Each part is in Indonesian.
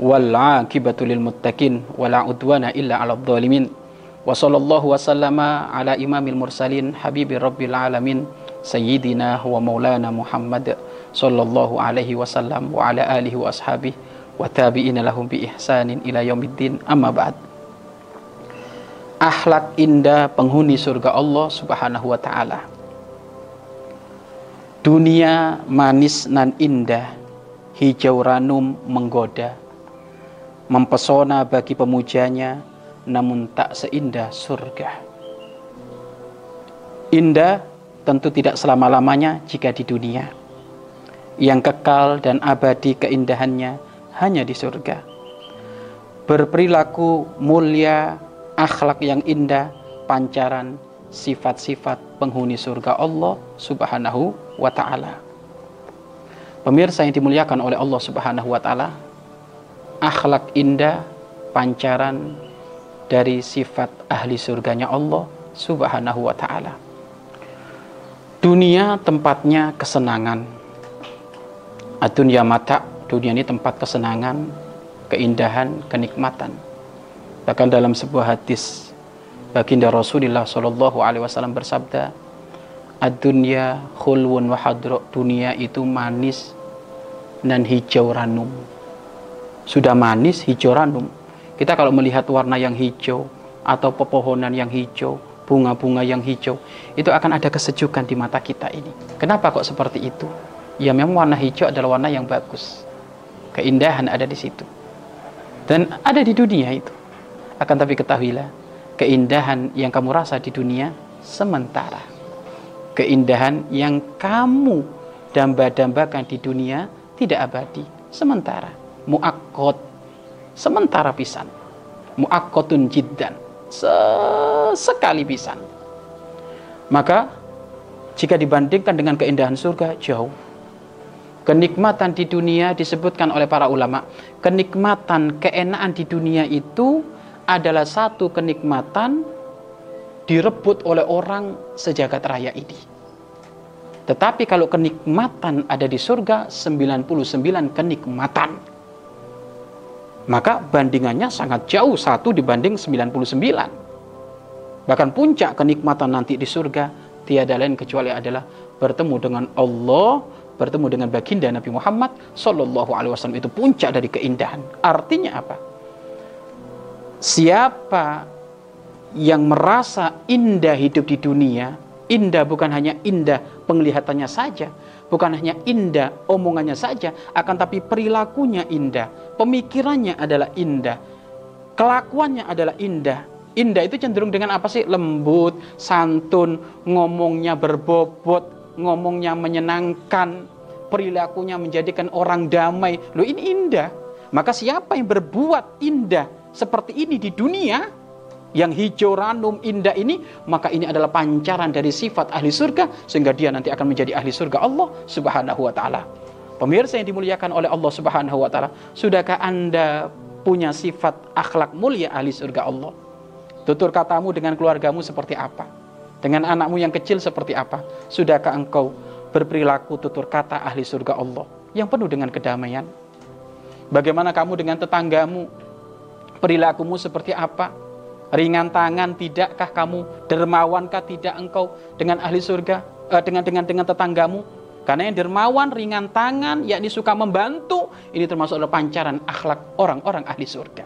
Wal 'aqibatu lil muttaqin wala udwana illa 'alal zalimin. Wa sallallahu wa sallama ala imamil mursalin habibi rabbil alamin sayyidina wa maulana Muhammad sallallahu alaihi wasallam wa ala alihi wa ashabihi wa tabi'ina ba'd. Akhlak indah penghuni surga Allah Subhanahu wa taala. Dunia manis nan indah hijau ranum menggoda mempesona bagi pemujanya namun tak seindah surga indah tentu tidak selama-lamanya jika di dunia yang kekal dan abadi keindahannya hanya di surga. Berperilaku mulia, akhlak yang indah, pancaran sifat-sifat penghuni surga Allah Subhanahu wa taala. Pemirsa yang dimuliakan oleh Allah Subhanahu wa taala, akhlak indah pancaran dari sifat ahli surganya Allah Subhanahu wa taala. Dunia tempatnya kesenangan. Adunya mata dunia ini tempat kesenangan, keindahan, kenikmatan. Bahkan dalam sebuah hadis baginda Rasulullah Shallallahu Alaihi Wasallam bersabda, "Ad-dunya khulwun wa Dunia itu manis dan hijau ranum. Sudah manis hijau ranum. Kita kalau melihat warna yang hijau atau pepohonan yang hijau, bunga-bunga yang hijau, itu akan ada kesejukan di mata kita ini. Kenapa kok seperti itu? Ya memang warna hijau adalah warna yang bagus Keindahan ada di situ. Dan ada di dunia itu. Akan tapi ketahuilah, keindahan yang kamu rasa di dunia sementara. Keindahan yang kamu damba-dambakan di dunia tidak abadi, sementara. Mu'akkot, sementara pisan. Mu'akkotun jiddan, sesekali pisan. Maka, jika dibandingkan dengan keindahan surga, jauh Kenikmatan di dunia disebutkan oleh para ulama. Kenikmatan, keenaan di dunia itu adalah satu kenikmatan direbut oleh orang sejagat raya ini. Tetapi kalau kenikmatan ada di surga, 99 kenikmatan. Maka bandingannya sangat jauh, satu dibanding 99. Bahkan puncak kenikmatan nanti di surga, tiada lain kecuali adalah bertemu dengan Allah bertemu dengan baginda Nabi Muhammad Shallallahu Alaihi Wasallam itu puncak dari keindahan. Artinya apa? Siapa yang merasa indah hidup di dunia, indah bukan hanya indah penglihatannya saja, bukan hanya indah omongannya saja, akan tapi perilakunya indah, pemikirannya adalah indah, kelakuannya adalah indah. Indah itu cenderung dengan apa sih? Lembut, santun, ngomongnya berbobot, ngomongnya menyenangkan, perilakunya menjadikan orang damai. Loh ini indah. Maka siapa yang berbuat indah seperti ini di dunia, yang hijau ranum indah ini, maka ini adalah pancaran dari sifat ahli surga, sehingga dia nanti akan menjadi ahli surga Allah subhanahu wa ta'ala. Pemirsa yang dimuliakan oleh Allah subhanahu wa ta'ala, sudahkah anda punya sifat akhlak mulia ahli surga Allah? Tutur katamu dengan keluargamu seperti apa? Dengan anakmu yang kecil seperti apa? Sudahkah engkau berperilaku tutur kata ahli surga Allah yang penuh dengan kedamaian? Bagaimana kamu dengan tetanggamu? Perilakumu seperti apa? Ringan tangan tidakkah kamu? Dermawankah tidak engkau dengan ahli surga? Eh, dengan dengan dengan tetanggamu? Karena yang dermawan, ringan tangan, yakni suka membantu, ini termasuk adalah pancaran akhlak orang-orang ahli surga.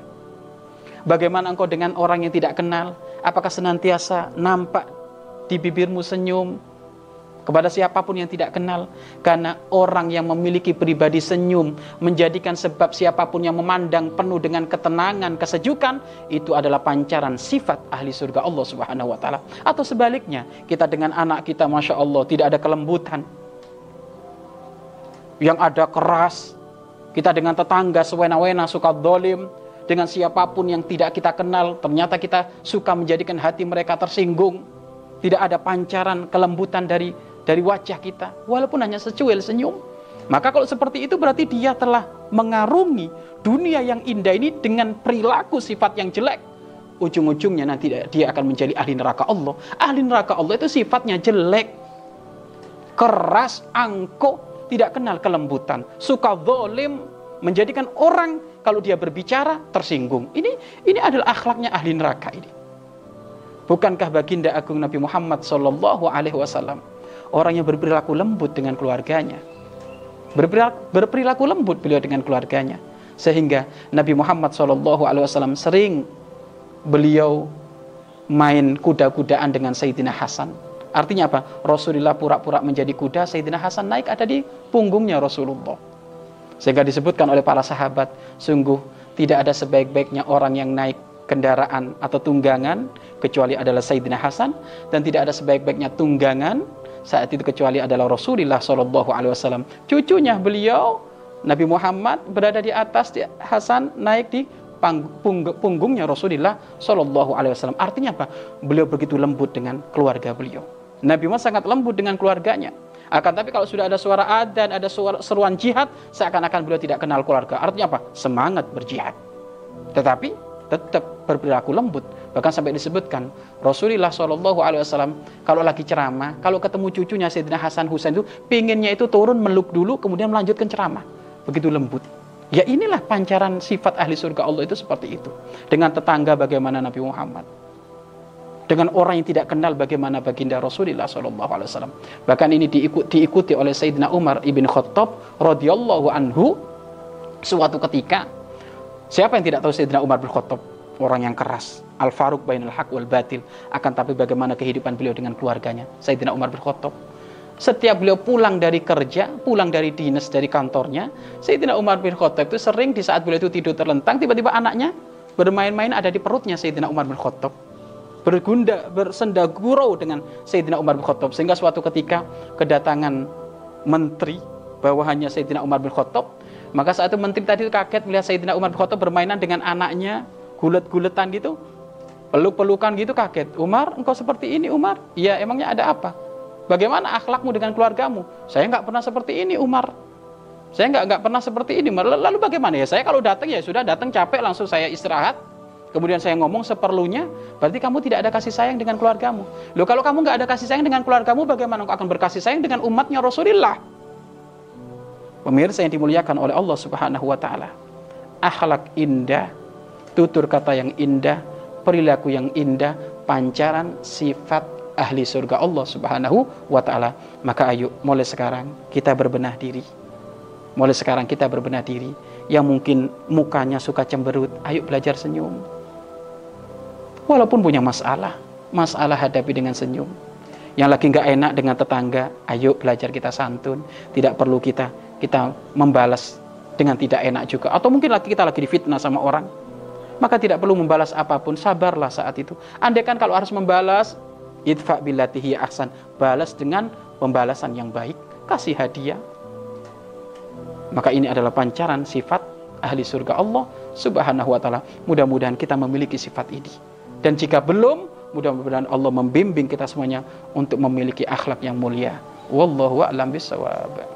Bagaimana engkau dengan orang yang tidak kenal? Apakah senantiasa nampak di bibirmu senyum kepada siapa pun yang tidak kenal. Karena orang yang memiliki pribadi senyum menjadikan sebab siapa pun yang memandang penuh dengan ketenangan kesejukan itu adalah pancaran sifat ahli surga Allah Subhanahu wa taala. Atau sebaliknya kita dengan anak kita Masya Allah tidak ada kelembutan. Yang ada keras kita dengan tetangga sewena-wena suka dolim dengan siapa pun yang tidak kita kenal, ternyata kita suka menjadikan hati mereka tersinggung. Tidak ada pancaran kelembutan dari dari wajah kita, walaupun hanya secuil senyum. Maka kalau seperti itu berarti dia telah mengarungi dunia yang indah ini dengan perilaku sifat yang jelek. Ujung-ujungnya nanti dia akan menjadi ahli neraka Allah. Ahli neraka Allah itu sifatnya jelek. Keras, angkuh, tidak kenal kelembutan. Suka zolim, menjadikan orang kalau dia berbicara tersinggung. Ini ini adalah akhlaknya ahli neraka ini. Bukankah baginda agung Nabi Muhammad Shallallahu Alaihi Wasallam orang yang berperilaku lembut dengan keluarganya, berperilaku, lembut beliau dengan keluarganya, sehingga Nabi Muhammad Wasallam sering beliau main kuda-kudaan dengan Sayyidina Hasan. Artinya apa? Rasulullah pura-pura menjadi kuda, Sayyidina Hasan naik ada di punggungnya Rasulullah. Sehingga disebutkan oleh para sahabat, sungguh tidak ada sebaik-baiknya orang yang naik kendaraan atau tunggangan kecuali adalah Sayyidina Hasan dan tidak ada sebaik-baiknya tunggangan saat itu kecuali adalah Rasulullah Shallallahu Alaihi Wasallam. Cucunya beliau Nabi Muhammad berada di atas di Hasan naik di punggungnya Rasulullah Shallallahu Alaihi Wasallam. Artinya apa? Beliau begitu lembut dengan keluarga beliau. Nabi Muhammad sangat lembut dengan keluarganya. Akan tapi kalau sudah ada suara adzan, ada suara seruan jihad, seakan-akan beliau tidak kenal keluarga. Artinya apa? Semangat berjihad. Tetapi tetap berperilaku lembut. Bahkan sampai disebutkan Rasulullah Shallallahu Alaihi Wasallam kalau lagi ceramah, kalau ketemu cucunya Sayyidina Hasan Husain itu pinginnya itu turun meluk dulu, kemudian melanjutkan ceramah. Begitu lembut. Ya inilah pancaran sifat ahli surga Allah itu seperti itu. Dengan tetangga bagaimana Nabi Muhammad dengan orang yang tidak kenal bagaimana baginda Rasulullah Shallallahu Alaihi Wasallam. Bahkan ini diikuti, diikuti oleh Sayyidina Umar ibn Khattab radhiyallahu anhu suatu ketika. Siapa yang tidak tahu Sayyidina Umar bin Khattab? Orang yang keras, al faruq bainal haq wal batil. Akan tapi bagaimana kehidupan beliau dengan keluarganya, Sayyidina Umar bin Khattab. Setiap beliau pulang dari kerja, pulang dari dinas dari kantornya, Sayyidina Umar bin Khattab itu sering di saat beliau itu tidur terlentang, tiba-tiba anaknya bermain-main ada di perutnya Sayyidina Umar bin Khattab bergunda bersenda gurau dengan Sayyidina Umar bin Khattab sehingga suatu ketika kedatangan menteri bawahannya Sayyidina Umar bin Khattab maka saat itu menteri tadi kaget melihat Sayyidina Umar bin Khattab bermainan dengan anaknya gulet-guletan gitu. Peluk-pelukan gitu kaget. Umar engkau seperti ini Umar? Iya emangnya ada apa? Bagaimana akhlakmu dengan keluargamu? Saya nggak pernah seperti ini Umar. Saya nggak nggak pernah seperti ini lalu bagaimana? Ya saya kalau datang ya sudah datang capek langsung saya istirahat. Kemudian saya ngomong seperlunya, berarti kamu tidak ada kasih sayang dengan keluargamu. Loh kalau kamu nggak ada kasih sayang dengan keluargamu, bagaimana kamu akan berkasih sayang dengan umatnya Rasulullah? Pemirsa yang dimuliakan oleh Allah Subhanahu wa taala. Akhlak indah, tutur kata yang indah, perilaku yang indah, pancaran sifat ahli surga Allah Subhanahu wa taala. Maka ayo mulai sekarang kita berbenah diri. Mulai sekarang kita berbenah diri. Yang mungkin mukanya suka cemberut, ayo belajar senyum Walaupun punya masalah, masalah hadapi dengan senyum. Yang lagi nggak enak dengan tetangga, ayo belajar kita santun. Tidak perlu kita kita membalas dengan tidak enak juga. Atau mungkin lagi kita lagi difitnah sama orang, maka tidak perlu membalas apa pun. Sabarlah saat itu. Andai kan kalau harus membalas, idfa billatihi ahsan. Balas dengan pembalasan yang baik. Kasih hadiah. Maka ini adalah pancaran sifat ahli surga Allah subhanahu wa ta'ala. Mudah-mudahan kita memiliki sifat ini. Dan jika belum, mudah-mudahan Allah membimbing kita semuanya untuk memiliki akhlak yang mulia. Wallahu a'lam bishawab.